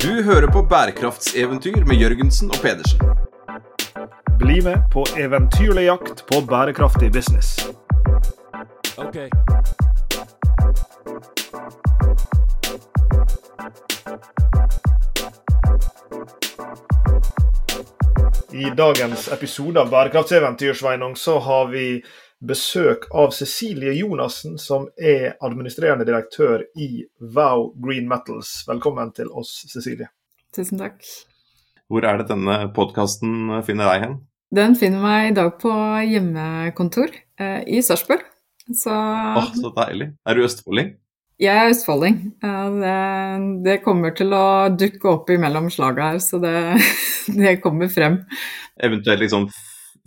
Du hører på bærekraftseventyr med Jørgensen og Pedersen. Bli med på eventyrlig jakt på bærekraftig business. Okay. I dagens episode av Bærekraftseventyr Sveinung, så har vi besøk av Cecilie Jonassen, som er administrerende direktør i Vow Green Metals. Velkommen til oss, Cecilie. Tusen takk. Hvor er det denne podkasten finner deg hen? Den finner meg i dag på hjemmekontor eh, i Sarpsborg. Så Åh, så deilig. Er du østfolding? Jeg er østfolding. Det, det, kommer til å dukke opp imellom slaga her, så det, det, kommer frem. Eventuelt liksom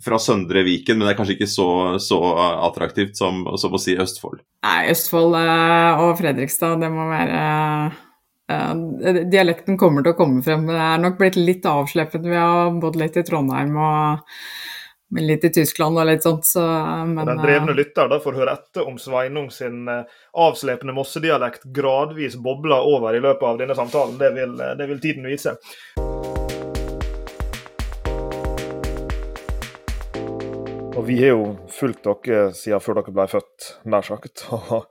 fra Søndre Viken, men det er kanskje ikke så, så attraktivt som, som, å si Østfold? Nei, Østfold eh, og Fredrikstad, det må være uh, Dialekten kommer til å komme frem. men Det er nok blitt litt avsleppet. Vi har bodd litt i Trondheim og men litt i Tyskland og litt sånt. Så, men, Den drevne eh, lytter da får høre etter om Sveinung sin avslepende avslepne mossedialekt gradvis bobler over i løpet av denne samtalen. Det vil, eh, det vil tiden vise. Og vi har jo fulgt dere siden før dere ble født, nær sagt. Og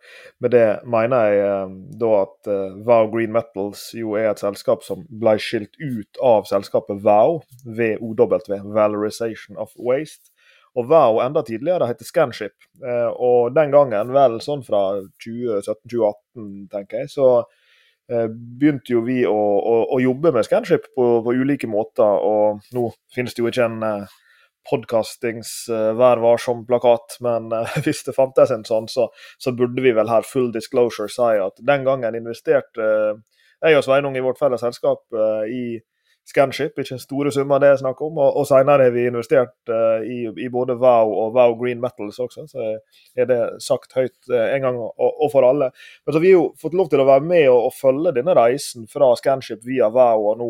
med det mener jeg eh, da at uh, Vow Green Metals jo er et selskap som ble skilt ut av selskapet Vow, VOW, Valorization of Waste. Og Vow enda tidligere heter Scanship. Uh, og den gangen, vel sånn fra 2017-2018, tenker jeg, så begynte jo vi å, å, å jobbe med Scanship på, på, ulike måter. Og nå finnes det jo ikke en podkastings uh, Vær varsom-plakat, men uh, hvis det fantes en sånn, så, så, burde vi vel her full disclosure si at den gangen investerte uh, jeg og Sveinung i vårt felles selskap i Scanship, ikke store summer det er snakk om. Og, og senere har vi investert i, i, både Vow og Vow Green Metals også, så er det sagt høyt en gang og, og for alle. Men så Vi har jo fått lov til å være med og, og følge denne reisen fra Scanship via Vow og nå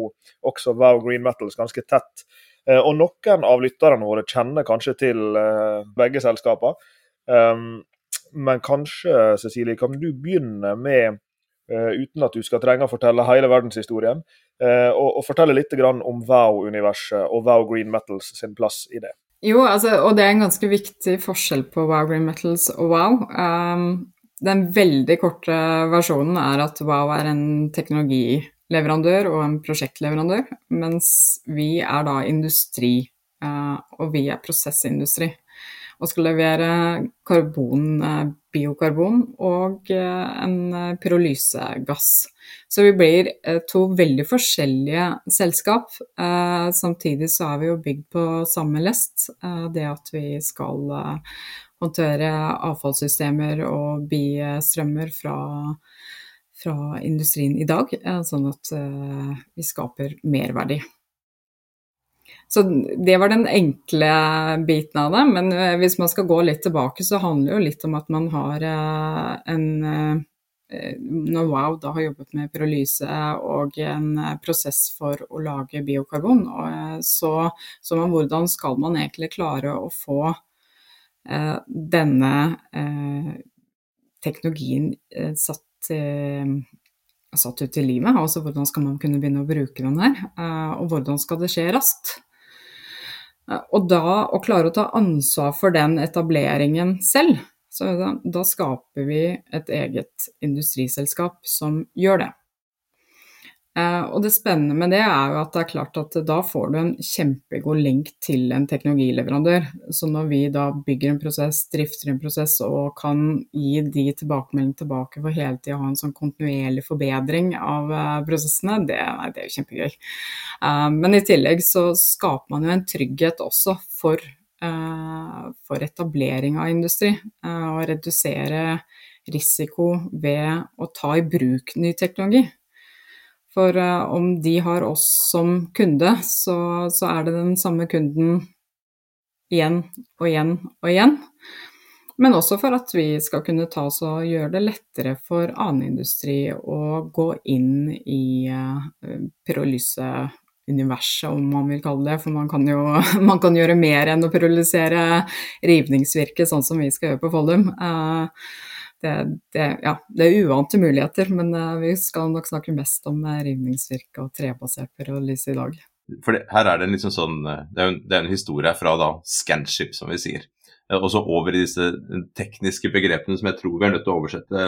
også Vow Green Metals ganske tett. Eh, og noen av lytterne våre kjenner kanskje til eh, begge selskapene. Men kanskje, Cecilie, kan du begynne med, eh, uten at du skal trenge å fortelle hele verdenshistorien, og, fortelle litt om Wow-universet og Wow Green Metals sin plass i det? Jo, altså, og det er en ganske viktig forskjell på Wow Green Metals og Wow. Um, den veldig korte versjonen er at Wow er en teknologi leverandør og en prosjektleverandør, mens vi er da industri, eh, og vi er prosessindustri. Og skal levere karbon, eh, biokarbon og eh, en pyrolysegass. Så vi blir to veldig forskjellige selskap. Samtidig så er vi jo bygd på samme lest. Det at vi skal håndtere avfallssystemer og biestrømmer fra fra industrien i dag, eh, sånn at eh, vi skaper merverdi. Så det var den enkle biten av det. Men eh, hvis man skal gå litt tilbake, så handler det jo litt om at man har en når Wow da har jobbet med pyrolyse og en prosess for å lage biokarbon, så, så man, hvordan skal man egentlig klare å få denne teknologien satt satt ut i livet. Altså hvordan skal man kunne begynne å bruke den her, eh, og hvordan skal det skje raskt. Eh, og da å klare å ta ansvar for den etableringen selv, så da, da skaper vi et eget industriselskap som gjør det. Uh, og det spennende med det er jo at det er klart at da får du en kjempegod link til en teknologileverandør. Så når vi da bygger en prosess, drifter en prosess og kan gi de tilbakemeldingene tilbake for hele tida å ha en sånn kontinuerlig forbedring av uh, prosessene, det, det, er jo kjempegøy. Uh, men i tillegg så skaper man jo en trygghet også for, for etablering av industri. Og redusere risiko ved å ta i bruk ny teknologi. For uh, om de har oss som kunde, så, så, er det den samme kunden igjen og igjen og igjen. Men også for at vi skal kunne ta oss og gjøre det lettere for annen industri å gå inn i uh, pyrolyseuniverset, om man vil kalle det. For man kan jo man kan gjøre mer enn å pyrolysere rivningsvirke, sånn som vi skal gjøre på Follum. Det, det, ja, det er uante muligheter, men vi skal nok snakke mest om rivningsvirke og trebasert pyrolyse i dag. For det, her er det liksom sånn Det er en, det er en historie fra da Scanship, som vi sier. Og så over i disse tekniske begrepene som jeg tror vi er nødt til å oversette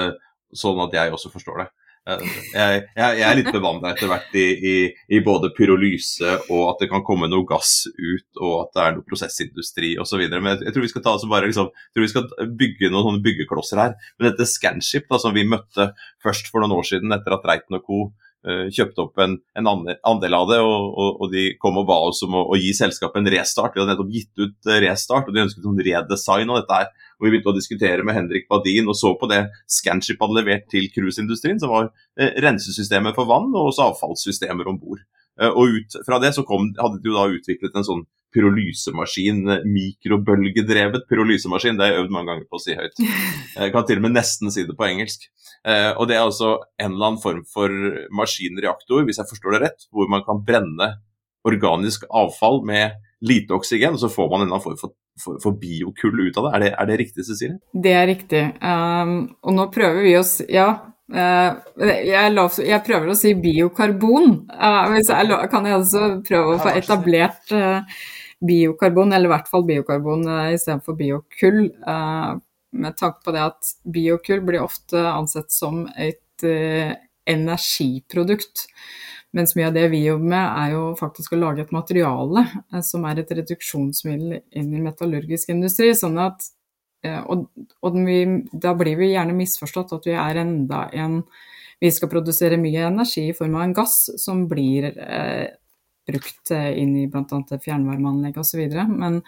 sånn at jeg også forstår det. Jeg, jeg, jeg er litt bevandra etter hvert i, i, i, både pyrolyse og at det kan komme noe gass ut, og at det er noe prosessindustri osv. Men jeg, jeg, tror vi skal ta bare, liksom, jeg tror vi skal bygge noen sånne byggeklosser her. Men dette Scanship da, som vi møtte først for noen år siden etter at Reiten Co. Uh, kjøpte opp en, en, andel av det, og, og, og, de kom og ba oss om å, å gi selskapet en restart. Vi hadde nettopp gitt ut uh, restart, og de ønsket en redesign av dette her og vi begynte å diskutere med Henrik Badin og så på det Scanship hadde levert til cruiseindustrien, som var eh, rensesystemer for vann og også avfallssystemer om bord. Eh, og ut fra det så kom, hadde de jo da utviklet en sånn pyrolysemaskin, eh, mikrobølgedrevet pyrolysemaskin. Det har jeg øvd mange ganger på å si høyt. Jeg kan til og med nesten si det på engelsk. Og det er altså en eller annen form for maskinreaktor, hvis jeg forstår det rett, hvor man kan brenne organisk avfall med lite oksygen, og så får man en form for for, for biokull ut av det. Er det, er det riktig, Cecilie? Det er riktig. Um, og nå prøver vi oss Ja, uh, jeg, lov, jeg, prøver å si biokarbon. Uh, jeg, kan jeg altså prøve å få etablert uh, biokarbon, eller i hvert fall biokarbon uh, istedenfor biokull. Uh, med tanke på det at biokull blir ofte ansett som et uh, energiprodukt. Mens mye av det vi jobber med, er jo faktisk å lage et materiale eh, som er et reduksjonsmiddel inn i metallurgisk industri. sånn at eh, og, og vi, da blir vi gjerne misforstått at vi er enda en Vi skal produsere mye energi i form av en gass som blir eh, brukt eh, inn i bl.a. fjernvarmeanlegg osv. Men,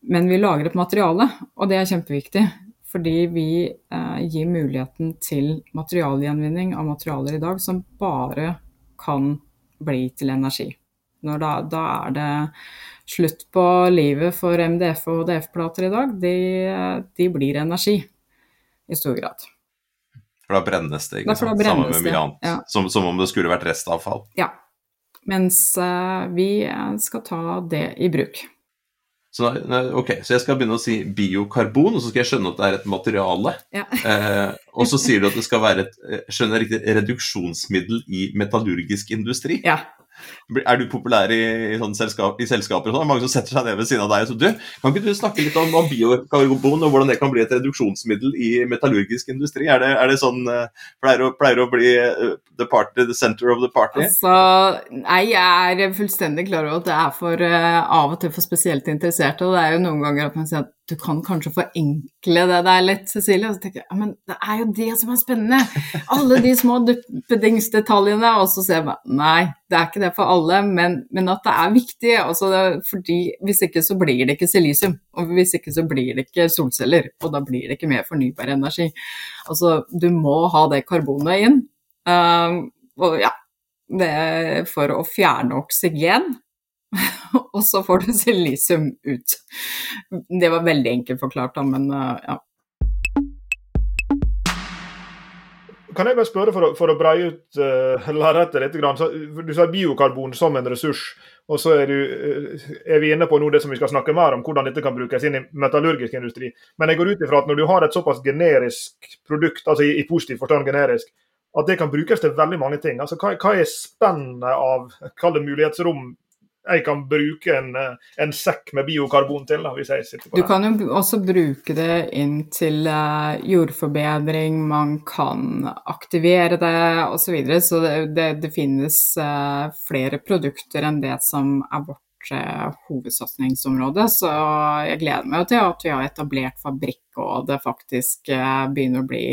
men vi lager et materiale, og det er kjempeviktig. Fordi vi eh, gir muligheten til materialgjenvinning av materialer i dag som bare kan bli til energi. Da, da, er det slutt på livet for MDF og DF-plater i dag. De, de, blir energi i stor grad. For da brennes det, ikke sant? Sammen med mye annet. Ja. Som, som, om det skulle vært restavfall. Ja. Mens uh, vi skal ta det i bruk. Så, ok, så jeg skal begynne å si biokarbon, og så skal jeg skjønne at det er et materiale. Ja. eh, og så sier du at det skal være et eh, skjønner jeg riktig, reduksjonsmiddel i metallurgisk industri. Ja. Er du populær i, i, selskap, i selskaper og sånn? Mange som setter seg ned ved siden av deg og så du, kan ikke du snakke litt om, om biokarbon og hvordan det kan bli et reduksjonsmiddel i metallurgisk industri? Er det, er det sånn uh, pleier, å, pleier, å, bli uh, the, party, the center of the party? Altså, nei, jeg er fullstendig klar over at det er for uh, av og til for spesielt interesserte. Og det er jo noen ganger at man sier at du kan kanskje forenkle det der litt, Cecilie. Og så tenker jeg men det er jo det som er spennende. Alle de små duppedingsdetaljene. Og så ser jeg nei, det er ikke det for alle, men, men at det er viktig. Altså, fordi Hvis ikke så blir det ikke silisium. Og hvis ikke så blir det ikke solceller. Og da blir det ikke mer fornybar energi. Altså, du må ha det karbonet inn. Um, og ja, det for å fjerne oksygen og så får du silisium ut. Det var veldig enkelt forklart, da, men uh, ja. Kan jeg bare spørre, for å, for å breie ut uh, lerretet litt så, Du sa biokarbon som en ressurs. Og så er, du, uh, er, vi inne på nå det som vi skal snakke mer om, hvordan dette kan brukes inn i metallurgisk industri. Men jeg går ut ifra at når du har et såpass generisk produkt, altså i, i positiv forstand generisk, at det kan brukes til veldig mange ting. Altså, hva, hva er spennet av kall det mulighetsrom jeg kan bruke en, eh, en, sekk med biokarbon til. Da, hvis jeg sitter på Du kan jo også bruke det inn til uh, jordforbedring, man kan aktivere det osv. Så, videre. så det, det, det finnes uh, flere produkter enn det som er vårt hovedsatsingsområde. Så jeg gleder meg til at vi har etablert fabrikk, og det faktisk begynner å bli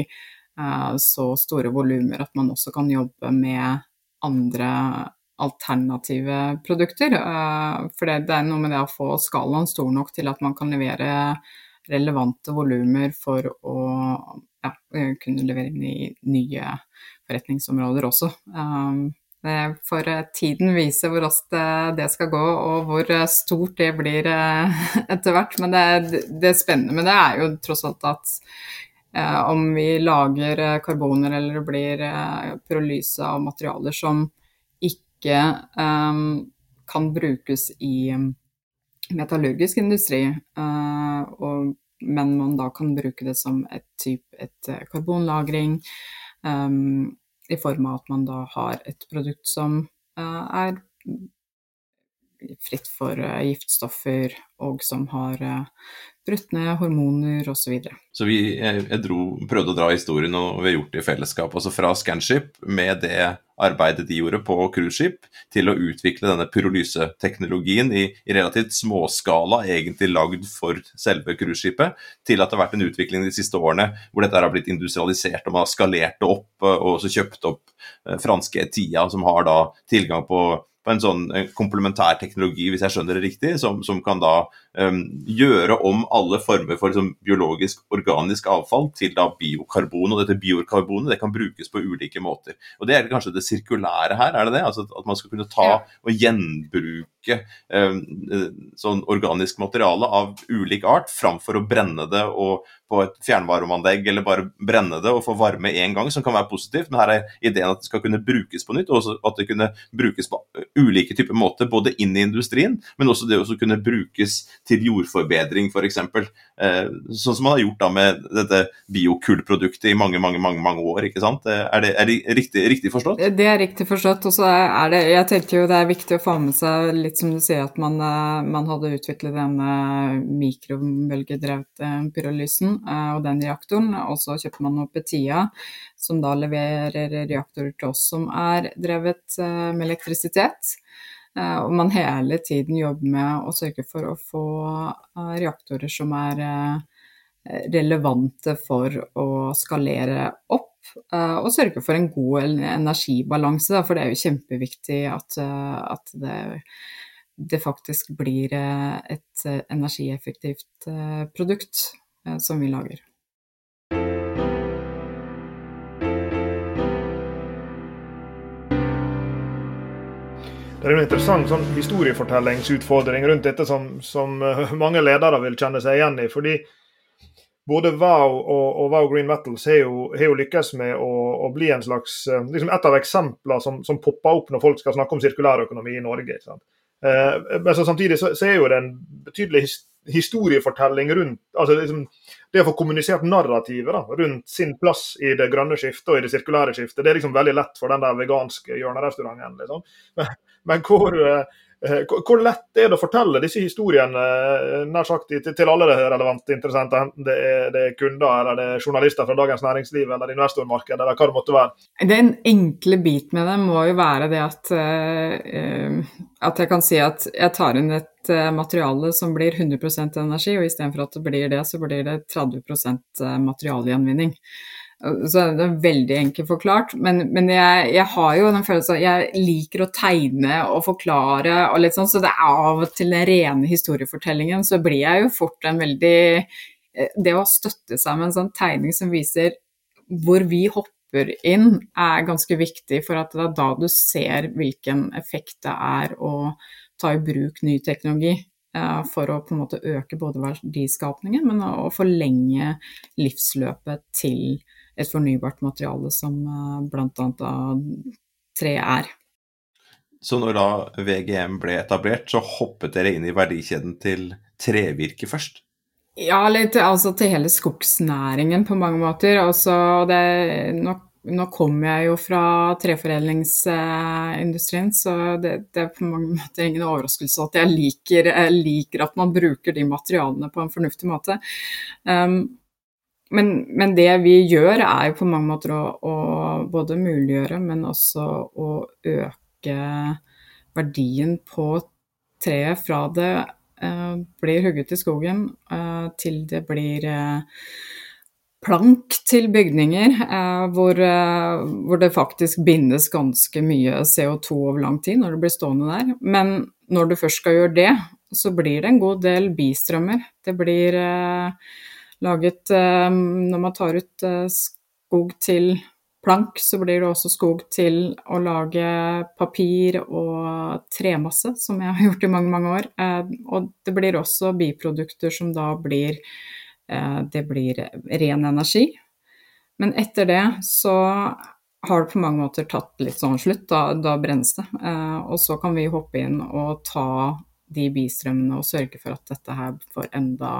så store volumer at man også kan jobbe med andre alternative produkter. Eh, for det, er noe med det å få skalaen stor nok til at man kan levere relevante volumer for å ja, kunne levere inn i nye forretningsområder også. Eh, for tiden viser hvor raskt det skal gå og hvor stort det blir eh, etter hvert. Men det, det spennende med det er jo tross alt at om vi lager karboner eller blir pyrolyse av materialer som ikke um, kan brukes i metallurgisk industri. Uh, og men man da kan bruke det som et type et karbonlagring. Um, I form av at man da har et produkt som uh, er fritt for uh, giftstoffer, og som har uh, brutt ned hormoner osv. Så, videre. så vi jeg, jeg dro, prøvde å dra historien, og vi har gjort det i fellesskap. Altså fra Scanship, med det arbeidet de gjorde på cruiseskip, til å utvikle denne pyrolyseteknologien i, i relativt småskala, egentlig lagd for selve cruiseskipet, til at det har vært en utvikling de siste årene hvor dette har blitt industrialisert, og man har skalert det opp, og også kjøpt opp eh, franske Etia, som har da tilgang på på en sånn komplementær teknologi, hvis jeg skjønner det riktig, som, som kan da gjøre om alle former for liksom, biologisk organisk avfall til da biokarbon. Og dette biokarbonet det kan brukes på ulike måter. Og Det er kanskje det sirkulære her, er det det? Altså At man skal kunne ta og gjenbruke um, sånn organisk materiale av ulik art, framfor å brenne det og på et fjernvarmeanlegg eller bare brenne det og få varme én gang, som kan være positivt. Men her er ideen at det skal kunne brukes på nytt, og at det kunne brukes på ulike typer måter, både inn i industrien, men også det å kunne brukes til jordforbedring, f.eks. Eh, sånn som man har gjort da med dette biokullproduktet i mange, mange, mange, mange år. ikke sant? Eh, er det, er det riktig, riktig, forstått? Det er riktig forstått. Og så er det Jeg tenker jo det er viktig å få med seg litt som du sier, at man, eh, man hadde utviklet denne mikrobølgedrevne pyrolysen og den reaktoren. Og så kjøper man opp Petia, som da leverer reaktorer til oss som er drevet med elektrisitet. Eh, og man hele tiden jobber med å sørge for å få reaktorer som er relevante for å skalere opp, og sørge for en god energibalanse. For det er jo kjempeviktig at, at det, det, faktisk blir et energieffektivt produkt. Eh, som vi lager. Det er en interessant sånn historiefortellingsutfordring rundt dette som, som, eh, mange ledere vil kjenne seg igjen i. fordi både Wow og, og Wow Green Metals har jo, har jo lykkes med å, å, bli en slags, eh, liksom et av eksemplene som, som, popper opp når folk skal snakke om sirkulærøkonomi i Norge. Eh, men samtidig så, så, er jo det en betydelig historiefortelling rundt altså liksom, Det å få kommunisert narrativet da, rundt sin plass i det grønne skiftet og i det sirkulære skiftet, det er liksom veldig lett for den der veganske hjørnerestauranten. Liksom. Men, hvor, eh, Eh, hvor lett er det å fortelle disse historiene eh, nær sagt til alle relevante interessenter, enten det er, det er kunder eller det er journalister fra Dagens Næringsliv eller investormarkedet eller hva det måtte være? Den enkle bit med det må jo være det at, at jeg kan si at jeg tar inn et materiale som blir 100% energi, og istedenfor at det blir det, så blir det 30% materialgjenvinning. Så det er veldig enkelt forklart. Men, men jeg, jeg, har jo den følelsen at jeg liker å tegne og forklare og litt sånn, så det er av og til den rene historiefortellingen, så blir jeg jo fort en veldig eh, Det å støtte seg med en sånn tegning som viser hvor vi hopper inn, er ganske viktig, for at det er da du ser hvilken effekt det er å ta i bruk ny teknologi eh, for å på en måte øke både verdiskapningen, men å forlenge livsløpet til et fornybart materiale som eh, bl.a. tre er. Så når da VGM ble etablert, så hoppet dere inn i verdikjeden til trevirke først? Ja, litt, altså til hele skogsnæringen på mange måter. Altså det, nå, nå kommer jeg jo fra treforedlingsindustrien, så det, det, er på mange måter ingen overraskelse at jeg liker, jeg liker, at man bruker de materialene på en fornuftig måte. Um, men, men, det vi gjør, er jo på mange måter å, å, både muliggjøre, men også å øke verdien på treet fra det eh, blir hugget i skogen eh, til det blir eh, plank til bygninger, eh, hvor, eh, hvor, det faktisk bindes ganske mye CO2 over lang tid når det blir stående der. Men når du først skal gjøre det, så blir det en god del bistrømmer. Det blir eh, laget eh, Når man tar ut eh, skog til plank, så blir det også skog til å lage papir og tremasse, som jeg har gjort i mange, mange år. Eh, og det blir også biprodukter som da blir Det blir ren energi. Men etter det så har det på mange måter tatt litt sånn slutt. Da, da brennes det. Og så kan vi hoppe inn og ta de bistrømmene og sørge for at dette her får enda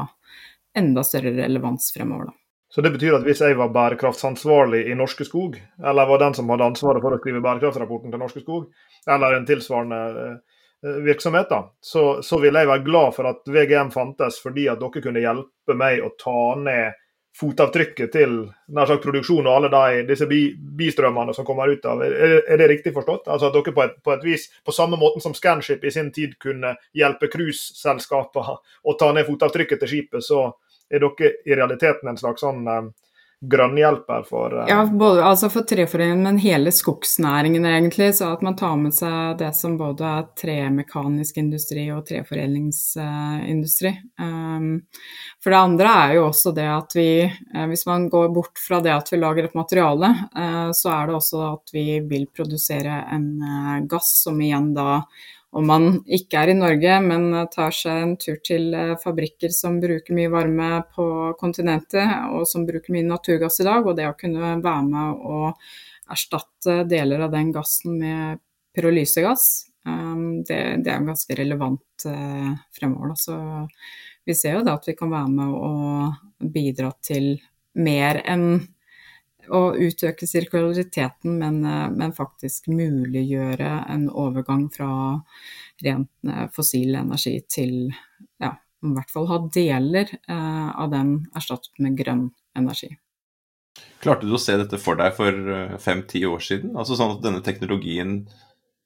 enda større relevans fremover. Da. Så det betyr at hvis jeg var bærekraftsansvarlig i Norske Skog, eller var den som hadde ansvaret for å skrive bærekraftsrapporten til Norske Skog, eller en tilsvarende eh, virksomhet, da, så, så ville jeg være glad for at VGM fantes, fordi at dere kunne hjelpe meg å ta ned fotavtrykket til nær sagt produksjon og alle de, disse bi, bistrømmene som kommer ut av. Er, er, det riktig forstått? Altså at dere på et, på et, vis, på samme måten som Scanship i sin tid kunne hjelpe cruiseselskaper å ta ned fotavtrykket til skipet, så er dere i realiteten en slags sånn eh, grønnhjelper for uh... Ja, både, altså for treforeningen, men hele skogsnæringen egentlig. Så at man tar med seg det som både er tremekanisk industri og treforedlingsindustri. Um, for det andre er jo også det at vi, uh, hvis man går bort fra det at vi lager et materiale, uh, så er det også at vi vil produsere en gass som igjen da om man ikke er i Norge, men tar seg en tur til eh, fabrikker som bruker mye varme på kontinentet, og som bruker mye naturgass i dag, og det å kunne være med å erstatte deler av den gassen med pyrolysegass, ehm, det, det er ganske relevant eh, fremover. Så vi ser jo da at vi kan være med å bidra til mer enn å utøke sirkulariteten, men, eh, men, faktisk muliggjøre en overgang fra rent eh, fossil energi til ja, i hvert fall ha deler eh, av den erstattet med grønn energi. Klarte du å se dette for deg for fem-ti år siden? Altså sånn at denne teknologien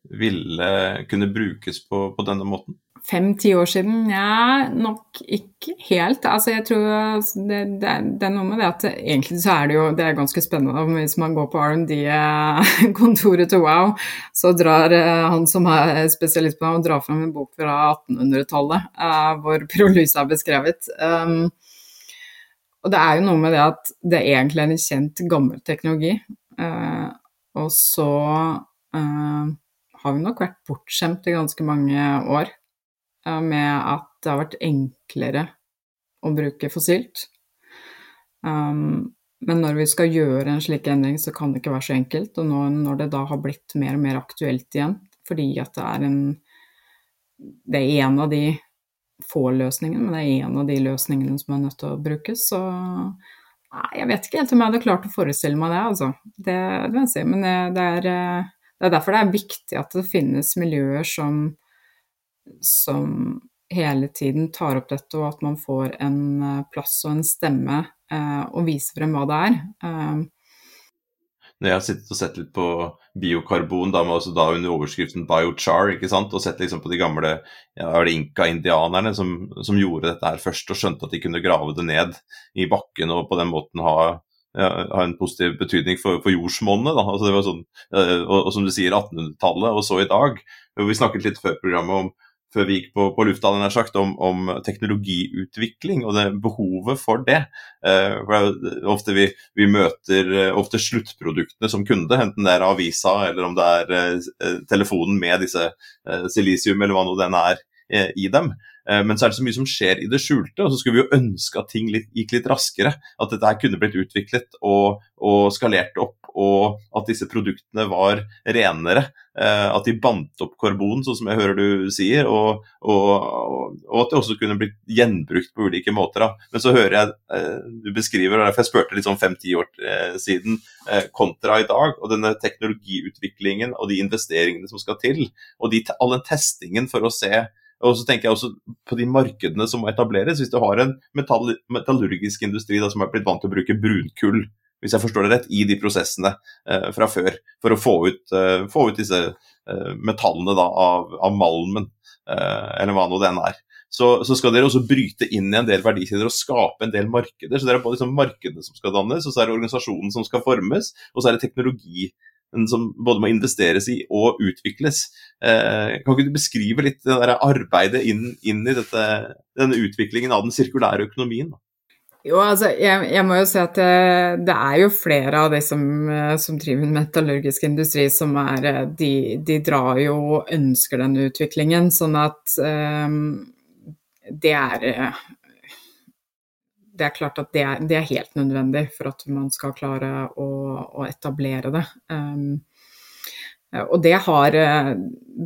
ville kunne brukes på, på denne måten? Fem-ti år siden? Ja, nok ikke helt. Altså, jeg tror det, det, det, er noe med det at egentlig så er det jo det er ganske spennende. Hvis man går på R&D-kontoret til Wow, så drar uh, han som er spesialist på det, og drar fram en bok fra 1800-tallet uh, eh, hvor pyrolyse er beskrevet. Um, og det er jo noe med det at det er egentlig en kjent gammel teknologi. Uh, og så har vi nok vært bortskjemt i ganske mange år med at det har vært enklere å bruke fossilt. Um, men når vi skal gjøre en slik endring, så kan det ikke være så enkelt. Og når, når det da har blitt mer og mer aktuelt igjen, fordi at det er en Det er en av de få løsningene, men det er en av de løsningene som er nødt til å brukes, så Nei, jeg vet ikke helt om jeg hadde klart å forestille meg det, altså. Det, det. Men det, det, er, det er derfor det er viktig at det finnes miljøer som som hele tiden tar opp dette, og at man får en eh, plass og en stemme eh, og viser frem hva det er. Eh. Når jeg har sittet og sett litt på biokarbon, da, altså da under overskriften 'biochar', og sett liksom på de gamle ja, inka-indianerne som, som, gjorde dette her først, og skjønte at de kunne grave det ned i bakken og på den måten ha ja, har en positiv betydning for, for jordsmonnet. Altså sånn, eh, og, og, som du sier, 1800-tallet og så i dag. Vi snakket litt før programmet om før vi gikk på, på lufta, den sagt, om, om, teknologiutvikling og det behovet for det. Eh, for ofte vi, vi, møter eh, ofte sluttproduktene som kunde, enten det er avisa eller om det er eh, telefonen med disse eh, silisium eller hva nå den er eh, i dem. Eh, men så er det så mye som skjer i det skjulte, og så skulle vi jo ønske at ting litt, gikk litt raskere. At dette her kunne blitt utviklet og, og skalert opp og at disse produktene var renere. Eh, at de bandt opp karbon, sånn som jeg hører du sier, og, og, og at det også kunne blitt gjenbrukt på ulike måter. Da. Men så hører jeg eh, du beskriver, og derfor jeg spurte litt sånn fem-ti år eh, siden, kontra i dag, og denne teknologiutviklingen og de investeringene som skal til, og de, all den testingen for å se og så tenker jeg også på de markedene som må etableres. Hvis du har en metall metallurgisk industri da, som er blitt vant til å bruke brunkull hvis jeg forstår det rett, i de prosessene eh, fra før. For å få ut, eh, få ut disse eh, metallene da, av, av, malmen, eller hva nå det enn er. Så, så, skal dere også bryte inn i en del verdikjeder og skape en del markeder. Så det er både liksom markedene som skal dannes, og så er det organisasjonen som skal formes, og så er det teknologi som både må investeres i og utvikles. Eh, kan ikke du beskrive litt det der arbeidet inn, inn i dette, denne utviklingen av den sirkulære økonomien? Da? Jo, altså, jeg, jeg, må jo si at det, eh, det, er jo flere av de som, eh, som driver med metallurgisk industri, som er eh, de, de, drar jo og ønsker den utviklingen, sånn at um, det er Det er klart at det er, det er, helt nødvendig for at man skal klare å, å etablere det. Um, og det har, eh,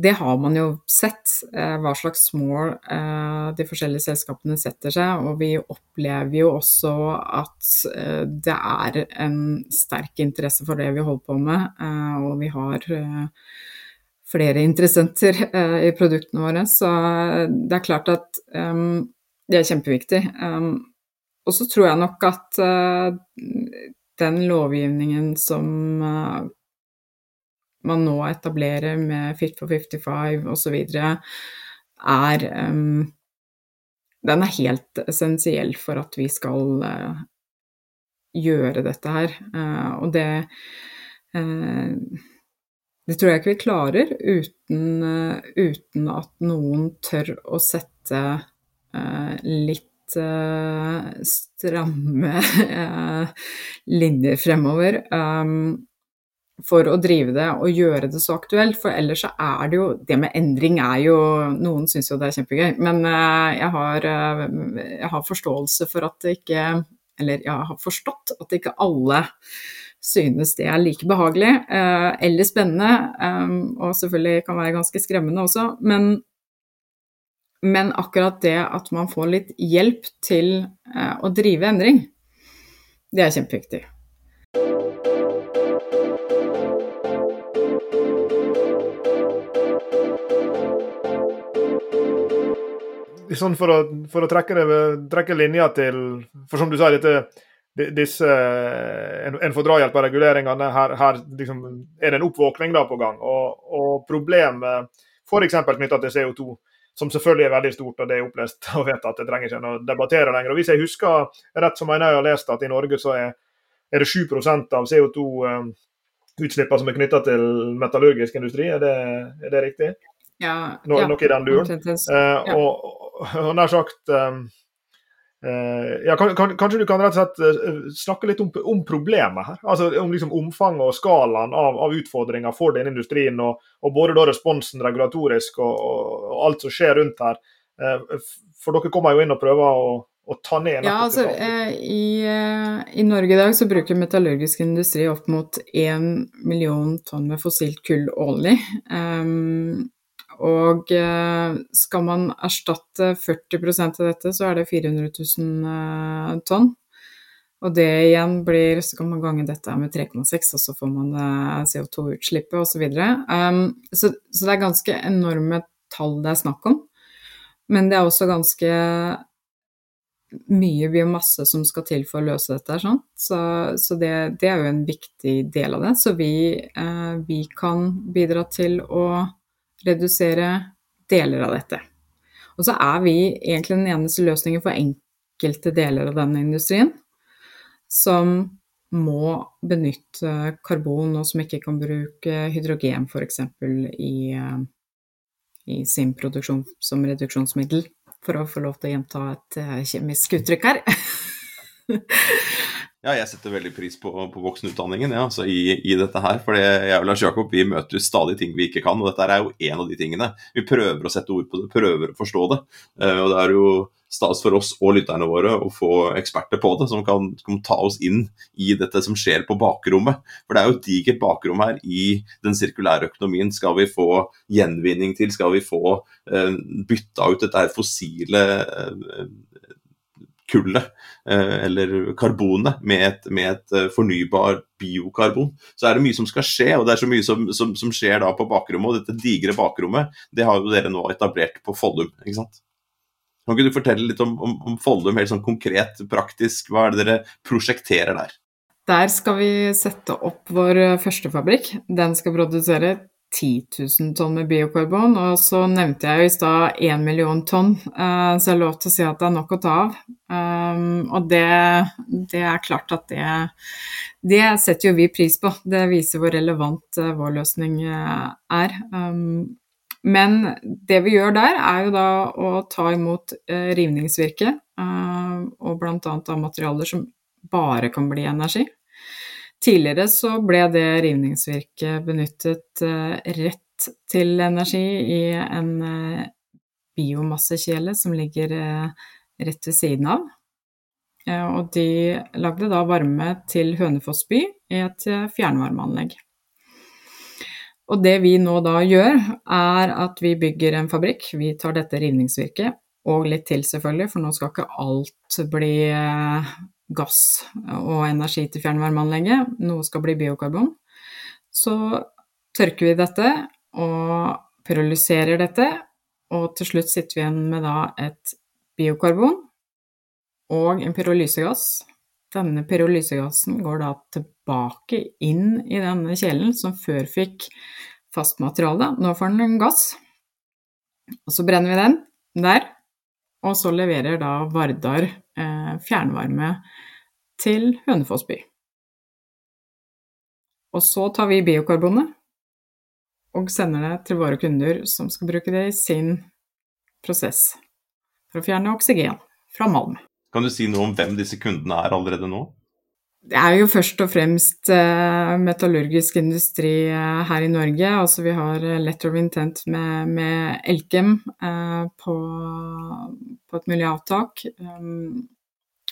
det har, man jo sett, eh, hva slags mål de forskjellige selskapene setter seg. Og vi opplever jo også at det er en sterk interesse for det vi holder på med. Og vi har flere interessenter i produktene våre. Så det er klart at det er kjempeviktig. Og så tror jeg nok at den lovgivningen som man nå etablerer med Fit for 55 osv., er um, Den er helt essensiell for at vi skal uh, gjøre dette her. Uh, og det uh, Det tror jeg ikke vi klarer uten, uten at noen tør å sette litt stramme linjer fremover. Um, for å drive det og gjøre det så aktuelt. For ellers så er det jo Det med endring er jo Noen syns jo det er kjempegøy, men eh, jeg har, eh, jeg har forståelse for at det ikke Eller jeg har forstått at ikke alle synes det er like behagelig eh, eller spennende, og selvfølgelig kan være ganske skremmende også. Men, men akkurat det at man får litt hjelp til å drive endring, det er kjempeviktig. Sånn for, å, for å, trekke, det, trekke linja til For som du sa, dette, disse, en, en får drahjelp av reguleringene, her, her liksom, er det en oppvåkning da på gang. Og, og problemet f.eks. knytta til CO2, som selvfølgelig er veldig stort, og det er opplest og vedtatt, det trenger ikke å debattere lenger. Og Hvis jeg husker rett, mener jeg har lest at i Norge så er, er det 7 av CO2 um, utslippene som er knytta til metallurgisk industri, er det, er det riktig? Ja, no, ja, Noe i den duren. Uh, og, og nær sagt um, uh, ja, kan, kan, Kanskje du kan rett og slett snakke litt om, om, problemet her? Altså Om liksom omfanget og skalaen av, av utfordringer for denne industrien. Og, og, både da responsen regulatorisk og, og alt som skjer rundt her. for dere kommer jo inn og prøver å, å ta ned Ja, altså i, i, Norge i dag så bruker metallurgisk industri opp mot 1 million tonn med fossilt kull årlig. Um, og eh, skal man erstatte 40% av dette, så er det 400 000 eh, tonn. Og det igjen blir Så kan man gange dette med 3,6, og så får man eh, CO2-utslippet osv. Så, um, så, så det er ganske enorme tall det er snakk om. Men det er også ganske mye biomasse som skal til for å løse dette. Sånn. Så, så det, det, er jo en viktig del av det. Så vi, eh, vi kan bidra til å redusere deler av dette. Og så er vi egentlig den eneste løsningen for enkelte deler av denne industrien som må benytte karbon, og som ikke kan bruke hydrogen f.eks. I, eh, i sin produksjon som reduksjonsmiddel, for å få lov til å gjenta et eh, kjemisk uttrykk her. Ja, jeg setter veldig pris på, på voksenutdanningen ja, altså i, i, dette her. For jeg og Lars Jakob vi møter jo stadig ting vi ikke kan, og dette er jo en av de tingene. Vi prøver å sette ord på det, prøver å forstå det. Uh, og det er jo stas for oss og lytterne våre å få eksperter på det, som kan, kan, ta oss inn i dette som skjer på bakrommet. For det er jo et digert bakrom her i den sirkulære økonomien. Skal vi få gjenvinning til, skal vi få uh, bytta ut dette her fossile uh, kullet, eh, eller karbonet, med et, med et, eh, fornybar biokarbon. Så er det mye som skal skje, og det er så mye som, som, som skjer da på bakrommet. Og dette digre bakrommet, det har jo dere nå etablert på Follum, ikke sant? Kan ikke du fortelle litt om, om, om Follum, helt sånn konkret, praktisk? Hva er det dere prosjekterer der? Der skal vi sette opp vår første fabrikk. Den skal produsere 10 000 tonn med biokarbon, og så nevnte jeg jo i stad 1 million tonn, uh, så jeg har lov til å si at det er nok å ta av. Um, og det, det, er klart at det, det setter jo vi pris på. Det viser hvor relevant uh, vår løsning er. Men det vi gjør der, er jo da å ta imot rivningsvirke, og bl.a. av materialer som bare kan bli energi. Tidligere så ble det rivningsvirket benyttet eh, rett til energi i en eh, biomassekjele som ligger eh, rett ved siden av. Og de lagde da varme til Hønefoss by i et fjernvarmeanlegg. Og det vi nå da gjør, er at vi bygger en fabrikk. Vi tar dette rivningsvirket, og litt til selvfølgelig, for nå skal ikke alt bli gass og energi til fjernvarmeanlegget. Noe skal bli biokarbon. Så tørker vi dette og pyrolyserer dette, og til slutt sitter vi igjen med da et biokarbon og en pyrolysegass. Denne pyrolysegassen går da tilbake inn i denne kjelen som før fikk fast materiale. Nå får den en gass. Og så brenner vi den der, og så leverer da Vardar eh, fjernvarme til Hønefoss by. Og så tar vi biokarbonet og sender det til våre kunder som skal bruke det i sin prosess for å fjerne oksygen fra malm. Kan du si noe om hvem disse kundene er allerede nå? Det er jo først og fremst eh, metallurgisk industri eh, her i Norge. Altså vi har eh, letter of intent med, med Elkem på, på, et mulig avtak. Um,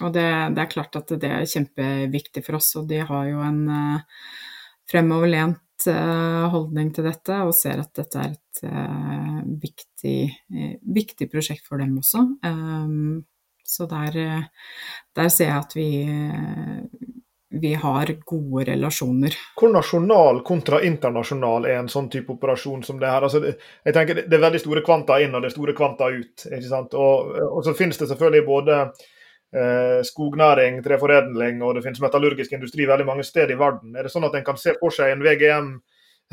og det, det, er klart at det er kjempeviktig for oss, og de har jo en fremoverlent holdning til dette og ser at dette er et viktig, viktig, prosjekt for dem også. Så der, der, ser jeg at vi, vi har gode relasjoner. Hvor nasjonal kontra internasjonal er en sånn type operasjon som det her? Altså, jeg tenker Det er veldig store kvanta inn og det er store kvanta ut. ikke sant? Og, og så finnes det selvfølgelig både eh, skognæring, treforedling og det finnes metallurgisk industri veldig mange steder i verden. Er det sånn at en kan se for seg en VGM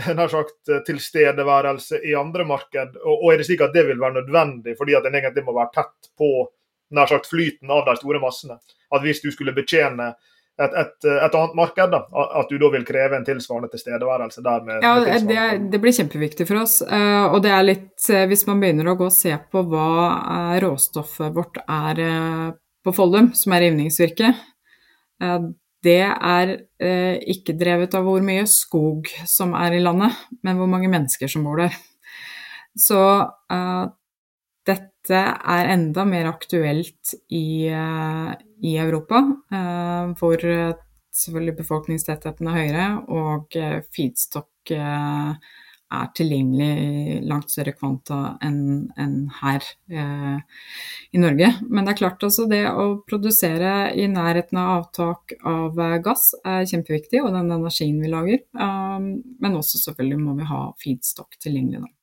nær sagt tilstedeværelse i andre marked, og, og er det slik at det vil være nødvendig fordi at en egentlig må være tett på nær sagt flyten av de store massene? At hvis du skulle betjene et, et, et, annet marked, da, at du da vil kreve en tilsvarende tilstedeværelse der. Med, ja, med det, det, blir kjempeviktig for oss. Uh, og det er litt, uh, hvis man begynner å gå og se på hva uh, råstoffet vårt er på Follum, som er rivningsvirke, det er ikke drevet av hvor mye skog som er i landet, men hvor mange mennesker som bor der. Så dette er enda mer aktuelt i, eh, i Europa, eh, hvor selvfølgelig befolkningstettheten er høyere, og eh, feedstock er tilgjengelig i langt større kvanta enn en her eh, i Norge. Men det er klart altså det å produsere i nærheten av avtak av gass er kjempeviktig, og den energien vi lager. Um, men også selvfølgelig må vi ha feedstock tilgjengelig. Da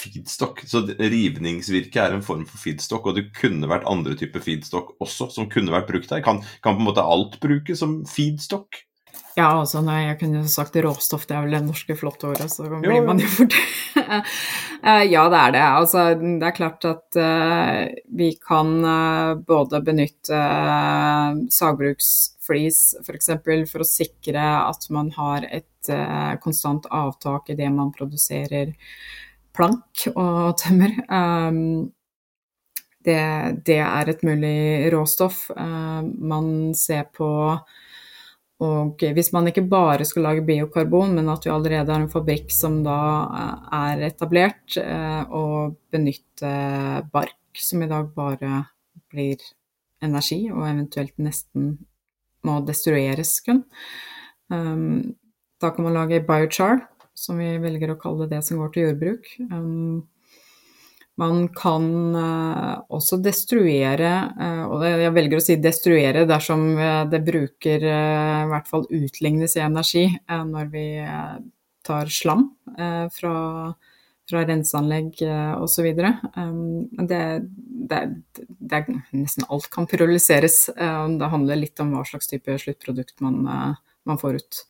feedstock. Så rivningsvirke er en form for feedstock, og det kunne vært andre typer feedstock også som kunne vært brukt der. Kan, kan på en måte alt brukes som feedstock? Ja, altså nei, jeg kunne sagt råstoff, det er vel det norske flottordet, så blir jo, man jo fort eh, Ja, det er det. Altså, det er klart at uh, vi kan uh, både benytte uh, sagbruksflis f.eks. For, for å sikre at man har et konstant avtak i det man produserer plank og tømmer. Um, det, det, er et mulig råstoff. Uh, man ser på og hvis man ikke bare skal lage biokarbon, men at vi allerede har en fabrikk som da uh, er etablert, uh, og benytte bark, som i dag bare blir energi, og eventuelt nesten må destrueres kun. Um, da kan man lage biochar, som vi velger å kalle det som går til jordbruk. Um, man kan uh, også destruere, uh, og jeg velger å si destruere dersom uh, det bruker i hvert fall utlignes i energi når vi tar slam fra, fra renseanlegg osv. Um, det, det, det, nesten alt kan pyrolyseres. det handler litt om hva slags type sluttprodukt man, man får ut.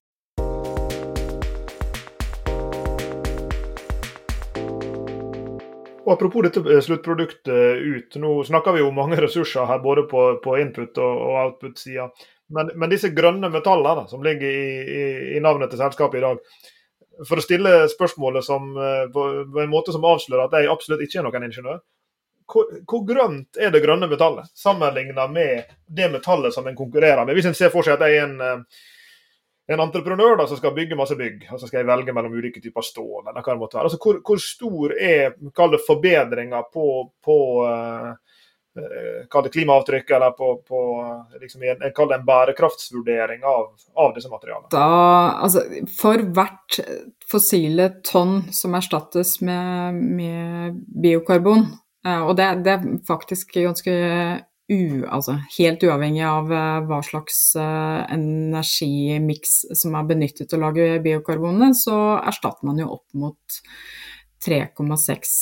Og Apropos dette eh, sluttproduktet ut. Nå snakker vi jo mange ressurser her, både på, på input- og, og output-sida. Men, men, disse grønne metallene som ligger i, i, i, navnet til selskapet i dag For å stille spørsmålet som, eh, på, på, en måte som avslører at jeg absolutt ikke er noen ingeniør. Hvor, hvor grønt er det grønne metallet sammenlignet med det metallet som en konkurrerer med? Hvis en ser for seg at jeg er en eh, en entreprenør da, som skal bygge masse bygg, og så skal jeg velge mellom ulike typer stål. eller hva det måtte være. Altså, hvor, hvor stor er det forbedringa på, på, eh, kall klimaavtrykk, eller på, på liksom, en, en, bærekraftsvurdering av, av, disse materialene? Da, altså, for hvert fossile tonn som erstattes med, med biokarbon, og det, det, er faktisk ganske u, altså helt uavhengig av uh, hva slags uh, energimiks som er benyttet til å lage biokarbonene, så erstatter man jo opp mot 3,6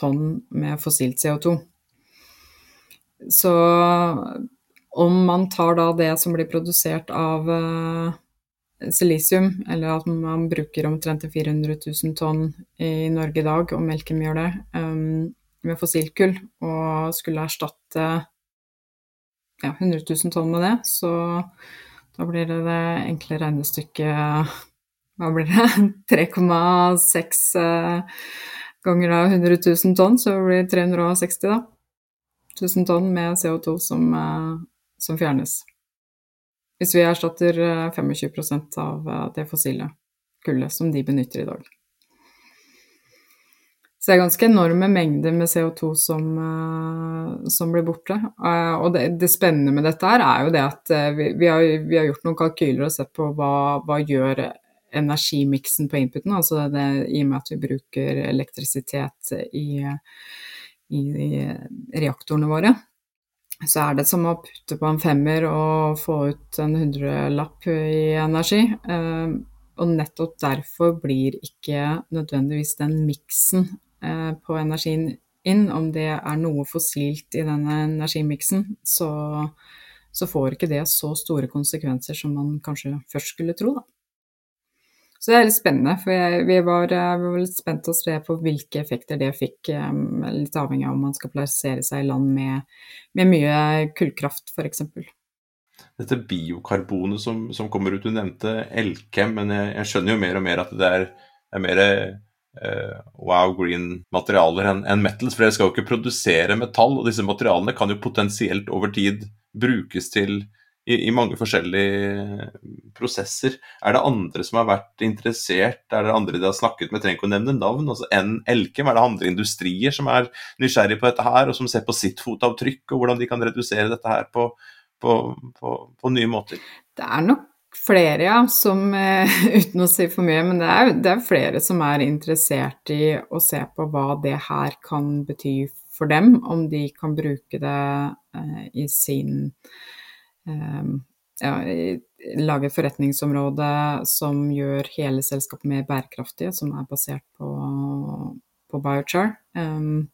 tonn med fossilt CO2. Så om man tar da det som blir produsert av uh, silisium, eller at man bruker omtrent 400 000 tonn i Norge i dag, og Melkem gjør det, um, med fossilkull, og skulle erstatte ja, 100 000 tonn med det, så da blir det det enkle regnestykket Hva blir det? 3,6 eh, ganger da 100 000 tonn, så blir det 360 da. 1000 tonn med CO2 som, eh, som fjernes. Hvis vi erstatter 25 eh, av det fossile kullet som de benytter i dag. Så det er ganske enorme mengder med CO2 som, uh, som blir borte. Uh, og det, det, spennende med dette her er jo det at uh, vi, vi, har, vi, har, gjort noen kalkyler og sett på hva, hva gjør energimiksen på inputen, altså det, i og med at vi bruker elektrisitet i, i, i reaktorene våre. Så er det som å putte på en femmer og få ut en hundrelapp i energi. Og nettopp derfor blir ikke nødvendigvis den miksen Eh, på energien inn, om det er noe fossilt i denne energimiksen, så, så, får ikke det så store konsekvenser som man kanskje først skulle tro. Da. Så det er litt spennende, for jeg, vi, var, eh, vi, var, litt spent å se på hvilke effekter det fikk, eh, litt avhengig av om man skal plassere seg i land med, med mye kullkraft f.eks. Dette biokarbonet som, som, kommer ut, du nevnte Elkem, men jeg, jeg, skjønner jo mer og mer at det er, er mer wow green materialer enn en metals, for dere skal jo ikke produsere metall. Og disse materialene kan jo potensielt over tid brukes til i, i, mange forskjellige prosesser. Er det andre som har vært interessert, er det andre de har snakket med, trenger ikke å nevne navn, altså enn Elkem? Er det andre industrier som er nysgjerrig på dette her, og som ser på sitt fotavtrykk, og hvordan de kan redusere dette her på, på, på, på nye måter? Det er nok flere, ja, som eh, Uten å si for mye, men det er, det er, flere som er interessert i å se på hva det her kan bety for dem, om de kan bruke det eh, i sin eh, ja, lage et forretningsområde som gjør hele selskapet mer bærekraftige, som er basert på, på biochar. Um,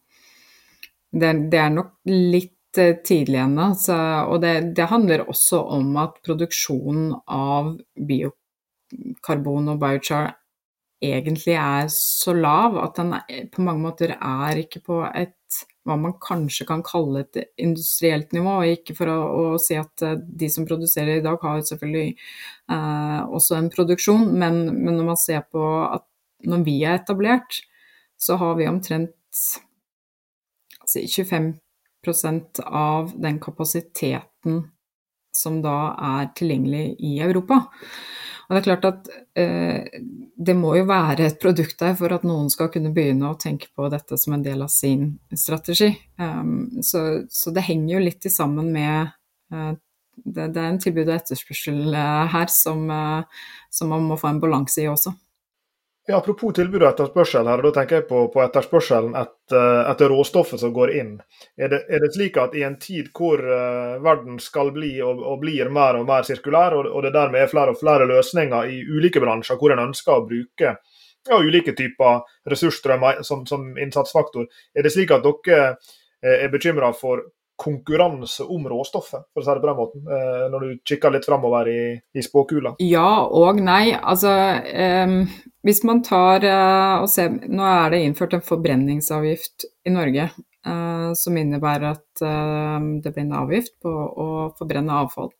det, det, er nok litt Eh, tidlig ennå. Og det, det, handler også om at produksjonen av biokarbon og biochar egentlig er så lav at den på mange måter er ikke på et hva man kanskje kan kalle et industrielt nivå. og Ikke for å, å si at eh, de som produserer i dag har selvfølgelig eh, også en produksjon, men, men, når man ser på at når vi er etablert, så har vi omtrent altså 25 av den kapasiteten som da er tilgjengelig i Europa. Og det er klart at eh, det må jo være et produkt der for at noen skal kunne begynne å tenke på dette som en del av sin strategi. Um, så, så, det henger jo litt sammen med eh, det, det, er en tilbud og etterspørsel uh, her som, eh, som man må få en balanse i også. Ja, apropos tilbud og etterspørsel, her, da tenker jeg på, på etterspørselen etter, etter, råstoffet som går inn. Er det, er det, slik at i en tid hvor uh, verden skal bli og, og, blir mer og mer sirkulær, og, og, det dermed er flere og flere løsninger i ulike bransjer hvor en ønsker å bruke ja, ulike typer ressursstrømmer som, som innsatsfaktor, er det slik at dere eh, er bekymra for konkurranse om råstoffet, for å si det på den måten, eh, når du kikker litt framover i, i spåkula? Ja og nei. Altså, eh, hvis man tar eh, og ser Nå er det innført en forbrenningsavgift i Norge eh, som innebærer at eh, det blir en avgift på å forbrenne avfall.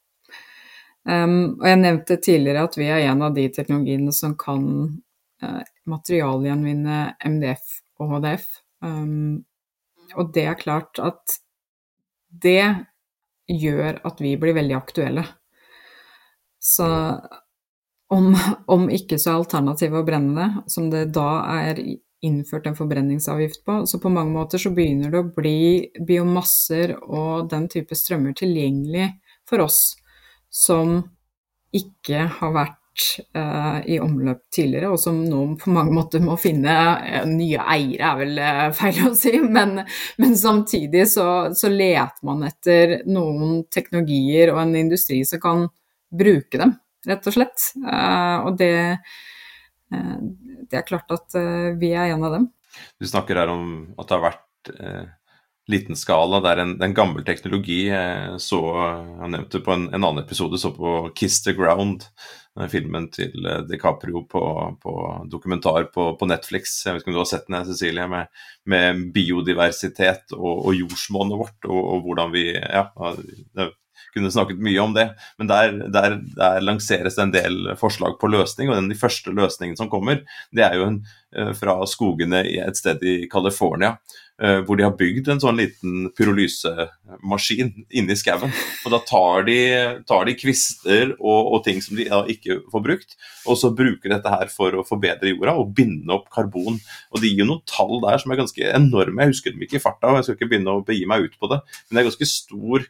Um, og Jeg nevnte tidligere at vi er en av de teknologiene som kan uh, materialgjenvinne MDF og HDF. Um, og det er klart at det gjør at vi blir veldig aktuelle. Så om, om ikke så er alternativet å brenne det, som det da er innført en forbrenningsavgift på. Så på mange måter så begynner det å bli biomasser og den type strømmer tilgjengelig for oss som ikke har vært uh, i omløp tidligere, og som nå på mange måter må finne uh, nye eiere, er vel uh, feil å si, men, men samtidig så, så, leter man etter noen teknologier og en industri som kan bruke dem, rett og slett. og det Eh, det er klart at eh, vi er en av dem. Du snakker her om at det har vært eh, liten skala. Det er en, en gammel teknologi. Jeg så, jeg nevnte på en, en, annen episode, så på 'Kiss the Ground', filmen til DiCaprio på, på dokumentar på, på, Netflix. Jeg vet ikke om du har sett den, Cecilie, med, med biodiversitet og, og jordsmonnet vårt, og, og, hvordan vi ja, det kunne snakket mye om det. Men der, der, der, lanseres det en del forslag på løsning, og den de første løsningen som kommer, det er jo en, eh, fra skogene et sted i California. Eh, hvor de har bygd en sånn liten pyrolysemaskin inni skauen. Og da tar de, tar de kvister og, og, ting som de ikke får brukt, og så bruker dette her for å forbedre jorda og binde opp karbon. Og det gir jo noen tall der som er ganske enorme. Jeg husker dem ikke i farta, og jeg skal ikke begynne å begi meg ut på det, men det er ganske stor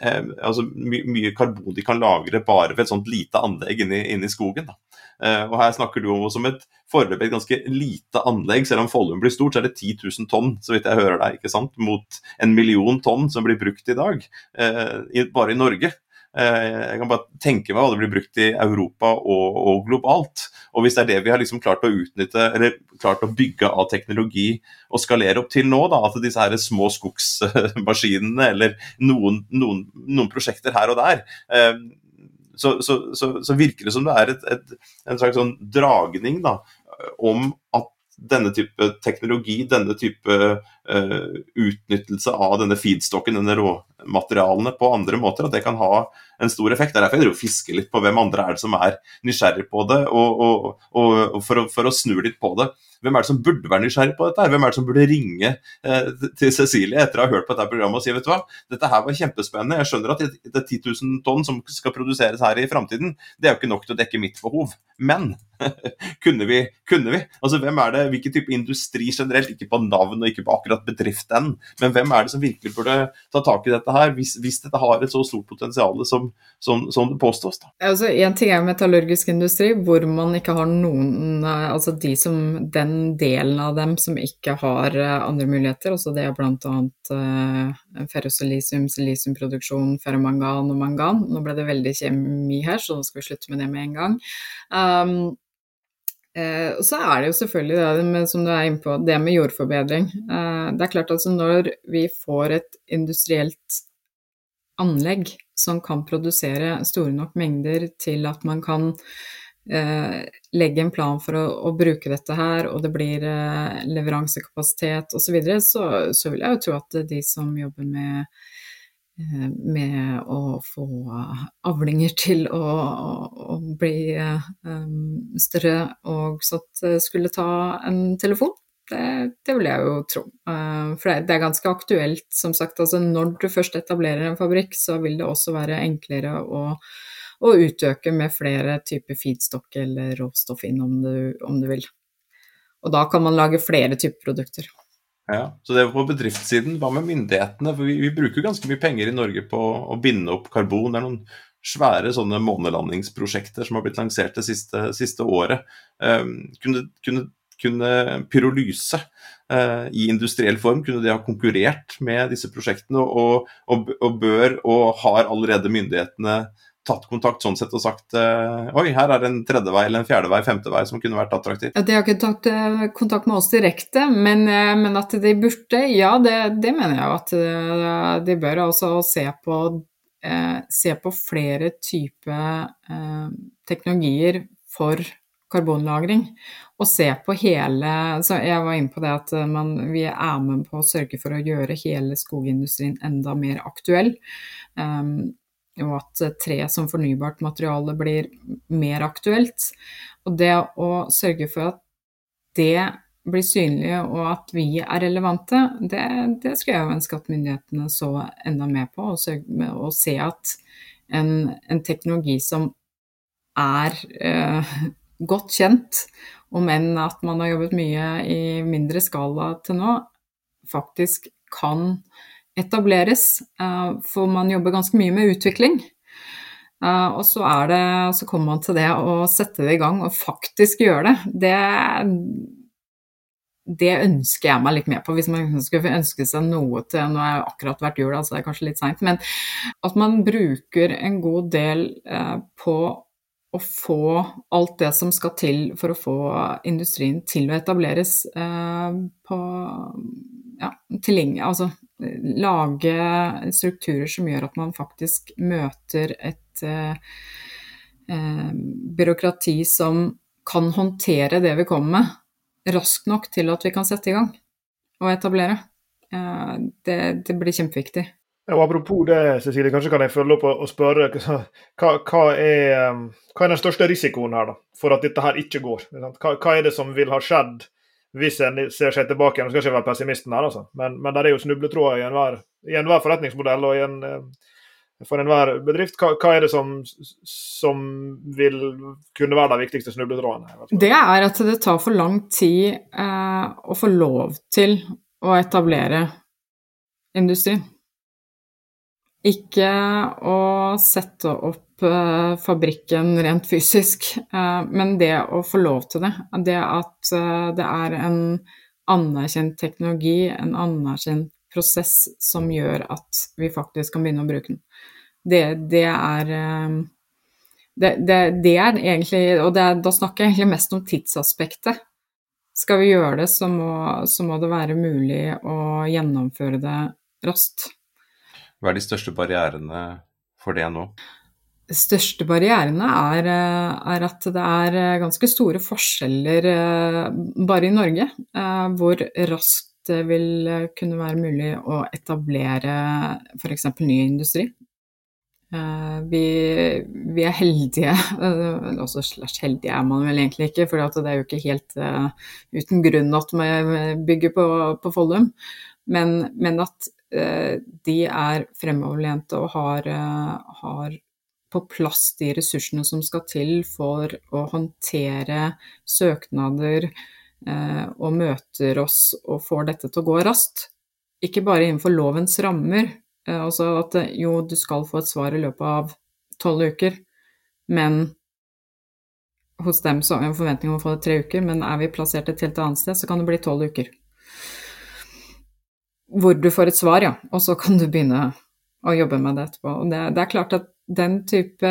eh, altså my mye karbon de kan lagre bare ved et sånt lite anlegg inni, inni skogen. Eh, og Her snakker du om som et foreløpig ganske lite anlegg. Selv om Follum blir stort, så er det 10 000 tonn, så vidt jeg hører deg, ikke sant? mot en million tonn som blir brukt i dag, eh, bare i Norge. Eh, jeg kan bare tenke meg hva det blir brukt i Europa og, og, globalt. Og hvis det er det vi har liksom klart å utnytte, eller klart å bygge av teknologi og skalere opp til nå, da, at disse her små skogsmaskinene eller noen, noen, noen prosjekter her og der eh, så, så, så, virker det som det er et, et, en slags sånn dragning da, om at denne type teknologi, denne type uh, utnyttelse av denne feedstocken, denne råmaterialene, på andre måter, at det kan ha en stor effekt. Det er derfor jeg driver fisker litt på hvem andre er det som er nysgjerrig på det, og, og, og for, å, for, å, snu litt på det. Hvem er det som burde være nysgjerrig på dette? her? Hvem er det som burde ringe eh, til Cecilie etter å ha hørt på dette programmet og si vet du hva, dette her var kjempespennende, jeg skjønner at det, er 10 000 tonn som skal produseres her i framtiden, det er jo ikke nok til å dekke mitt behov. Men kunne vi? Kunne vi? Altså hvem er det, Hvilken type industri generelt, ikke på navn og ikke på akkurat bedrift den. men hvem er det som virkelig burde ta tak i dette her, hvis, hvis dette har et så stort potensial som, som, som det påstås? da? Altså, en ting er metallurgisk industri, hvor man ikke har noen Altså de som, den delen av dem som ikke har eh, andre muligheter, Også det er bl.a. Uh, ferrosilisium, silisiumproduksjon, ferromangan og mangan. Nå ble det veldig kjemi her, så nå skal vi slutte med det med en gang. Um, Eh, så er det jo selvfølgelig det med, som du er inne på, det med jordforbedring. Eh, det er klart at når vi får et industrielt anlegg som kan produsere store nok mengder til at man kan eh, legge en plan for å, å, bruke dette her, og det blir eh, leveransekapasitet osv., så, videre, så så vil jeg jo tro at de som jobber med Eh, med å få avlinger til å, å, å bli um, større, og så skulle ta en telefon. Det, det vil jeg jo tro. Uh, for det, det, er ganske aktuelt, som sagt. Altså når du først etablerer en fabrikk, så vil det også være enklere å, å utøke med flere typer feedstock eller råstoff inn, om du, om du vil. Og da kan man lage flere typer produkter. Ja, så det var på bedriftssiden. Hva med myndighetene? For vi, vi, bruker ganske mye penger i Norge på å binde opp karbon. Det er noen svære sånne månelandingsprosjekter som har blitt lansert det siste, siste året. Um, kunne, kunne, kunne, pyrolyse uh, i industriell form kunne de ha konkurrert med disse prosjektene, og, og, og bør og har allerede myndighetene tatt kontakt sånn sett og sagt uh, oi, her er en tredje vei eller en fjerde vei, femte vei som kunne vært attraktiv? Ja, de har ikke tatt uh, kontakt med oss direkte, men, uh, men, at de burde, ja det, det mener jeg at de bør også se på, se på flere typer teknologier for karbonlagring. Og se på hele så Jeg var inne på det at man, vi er med på å sørge for å gjøre hele skogindustrien enda mer aktuell. Og at tre som fornybart materiale blir mer aktuelt. Og det å sørge for at det blir synlig og at vi er relevante, det, det skulle jeg ønske at myndighetene så enda mer på. Og, sørge, og se at en, en, teknologi som er eh, godt kjent, om enn at man har jobbet mye i mindre skala til nå, faktisk kan etableres. Eh, for man jobber ganske mye med utvikling. Uh, og så, er det, så kommer man til det å sette det i gang og faktisk gjøre det. Det, det ønsker jeg meg litt mer på, hvis man skulle ønske seg noe til Nå har jeg akkurat vært jul, altså det er kanskje litt seint, men at man bruker en god del uh, på å få alt det som skal til for å få industrien til å etableres uh, på ja, tilgjengelig Altså lage strukturer som gjør at man faktisk møter et eh, eh, byråkrati som kan håndtere det vi kommer med, raskt nok til at vi kan sette i gang og etablere. Eh, det, det, blir kjempeviktig. Og apropos det, Cecilie, kanskje kan jeg følge opp og spørre hva, hva, er, hva er den største risikoen her da, for at dette her ikke går? Hva, hva er det som vil ha skjedd hvis en ser seg tilbake igjen, skal ikke være pessimisten her, altså. men, men det er jo snubletråder i enhver, i enhver forretningsmodell og en, eh, for enhver bedrift. Hva, hva, er det som, som, vil kunne være de viktigste snubletrådene? Det er at det tar for lang tid eh, å få lov til å etablere industri. Ikke å sette opp Eh, fabrikken rent fysisk, eh, men det å få lov til det, det at eh, det er en anerkjent teknologi, en anerkjent prosess som gjør at vi faktisk kan begynne å bruke den. Det, det er det, det, det, er egentlig Og da snakker jeg egentlig mest om tidsaspektet. Skal vi gjøre det, så må, så må det være mulig å gjennomføre det raskt. Hva er de største barrierene for det nå? De største barrierene er, eh, er, at det er eh, ganske store forskjeller eh, bare i Norge, hvor raskt det vil kunne være mulig å etablere f.eks. ny industri. Vi, vi, er heldige, også slash heldige er man vel egentlig ikke, for det er jo ikke helt uten grunn at vi bygger på, på Follum, men, men, at de er fremoverlente og har, har på plass de ressursene som skal til for å håndtere søknader eh, og møter oss og får dette til å gå raskt. Ikke bare innenfor lovens rammer, eh, altså at eh, jo, du skal få et svar i løpet av tolv uker, men hos dem så har vi en forventning om å få det tre uker, men er vi plassert et helt annet sted, så kan det bli tolv uker. Hvor du får et svar, ja, og så kan du begynne å jobbe med det etterpå. Og det, det er klart at den type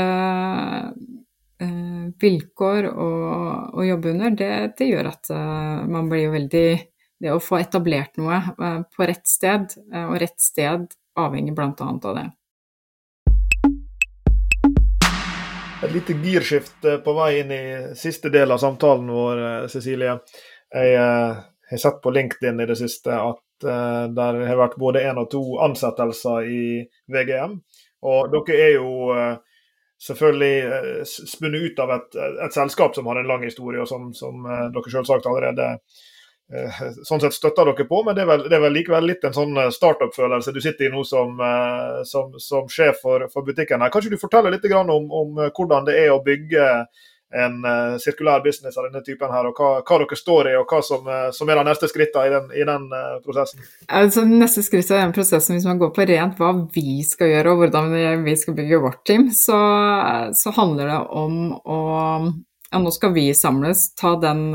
eh, vilkår å, å, jobbe under, det, det gjør at eh, man blir jo veldig Det å få etablert noe eh, på rett sted, uh, og rett sted avhenger bl.a. av det. Et lite girskifte på vei inn i siste del av samtalen vår, Cecilie. Jeg har sett på LinkedIn i det siste at der har vært både én og to ansettelser i VGM. Og dere er jo eh, selvfølgelig eh, spunnet ut av et, et, selskap som har en lang historie, og som, som eh, dere selvsagt allerede sånn sett støtter dere på, men det er vel, det er vel likevel litt en sånn startup-følelse du sitter i nå som, som, som sjef for, for, butikken. her. Kanskje du forteller litt om, om, hvordan det er å bygge en uh, sirkulær business av denne typen her, og hva, hva dere står i, og hva som, uh, som er de neste skrittene i den, i den uh, prosessen? Altså, neste skritt i den prosessen, hvis man går på rent hva vi skal gjøre og hvordan vi skal bygge vårt team, så, så handler det om å ja, nå skal vi samles, ta den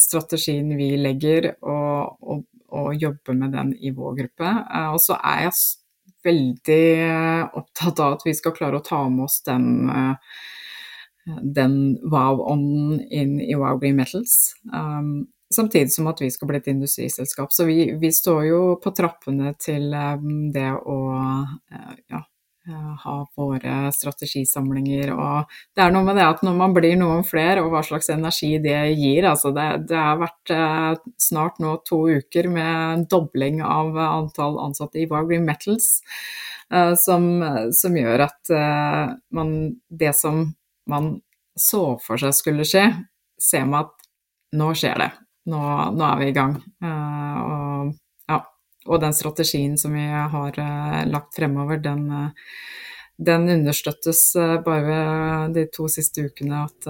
strategien vi legger og, og, og, jobbe med den i vår gruppe. og så er jeg veldig opptatt av at vi skal klare å ta med oss den den wow-ånden inn i Wow Green Metals. Um, samtidig som at vi skal bli et industriselskap. Så vi, vi står jo på trappene til um, det å uh, ja, uh, ha våre strategisamlinger. Og det er noe med det at når man blir noen flere, og hva slags energi det gir altså det, det har vært uh, snart nå to uker med en dobling av antall ansatte i Wow Green Metals. Uh, som, som, gjør at man Det som man så for seg skulle skje, ser man at nå skjer det. Nå, nå er vi i gang. Uh, og, ja, og, den strategien som vi har uh, lagt fremover, den, uh, den understøttes bare de to siste ukene at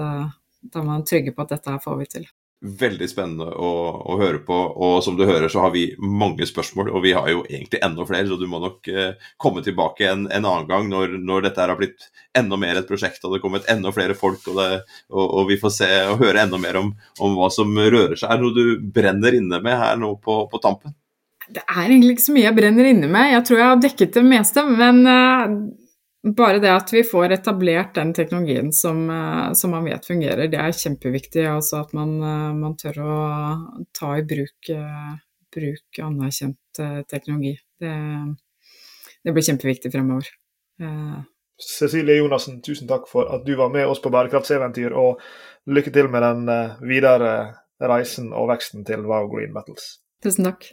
da er man trygge på at dette her får vi til. Veldig spennende å, å, høre på. Og som du hører, så har vi mange spørsmål, og vi har jo egentlig enda flere, så du må nok eh, komme tilbake en, en annen gang når, når, dette har blitt enda mer et prosjekt og det har kommet enda flere folk, og, det, og, og, vi får se og høre enda mer om, om, hva som rører seg. Er det noe du brenner inne med her nå på, på, tampen? Det er egentlig ikke så mye jeg brenner inne med. Jeg tror jeg har dekket det meste. men... Uh bare det at vi får etablert den teknologien som, eh, som man vet fungerer, det er kjempeviktig. Altså at man, eh, man tør å ta i bruk, eh, bruk anerkjent teknologi. Det, det, blir kjempeviktig fremover. Cecilie Jonassen, tusen takk for at du var med oss på bærekraftseventyr, og lykke til med den videre reisen og veksten til Wow Green Metals. Tusen takk.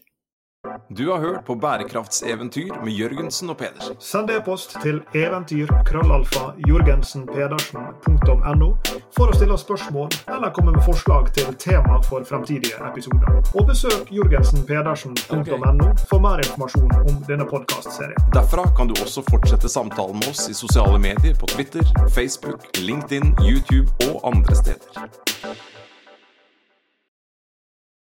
Du har hørt på Bærekraftseventyr med Jørgensen og Pedersen. Send e-post til eventyr.krøllalfa.jorgensen.pedersen.no for å stille spørsmål eller komme med forslag til tema for fremtidige episoder. Og besøk jorgensenpedersen.no for mer informasjon om denne podkastserien. Derfra kan du også fortsette samtalen med oss i sosiale medier på Twitter, Facebook, LinkedIn, YouTube og andre steder.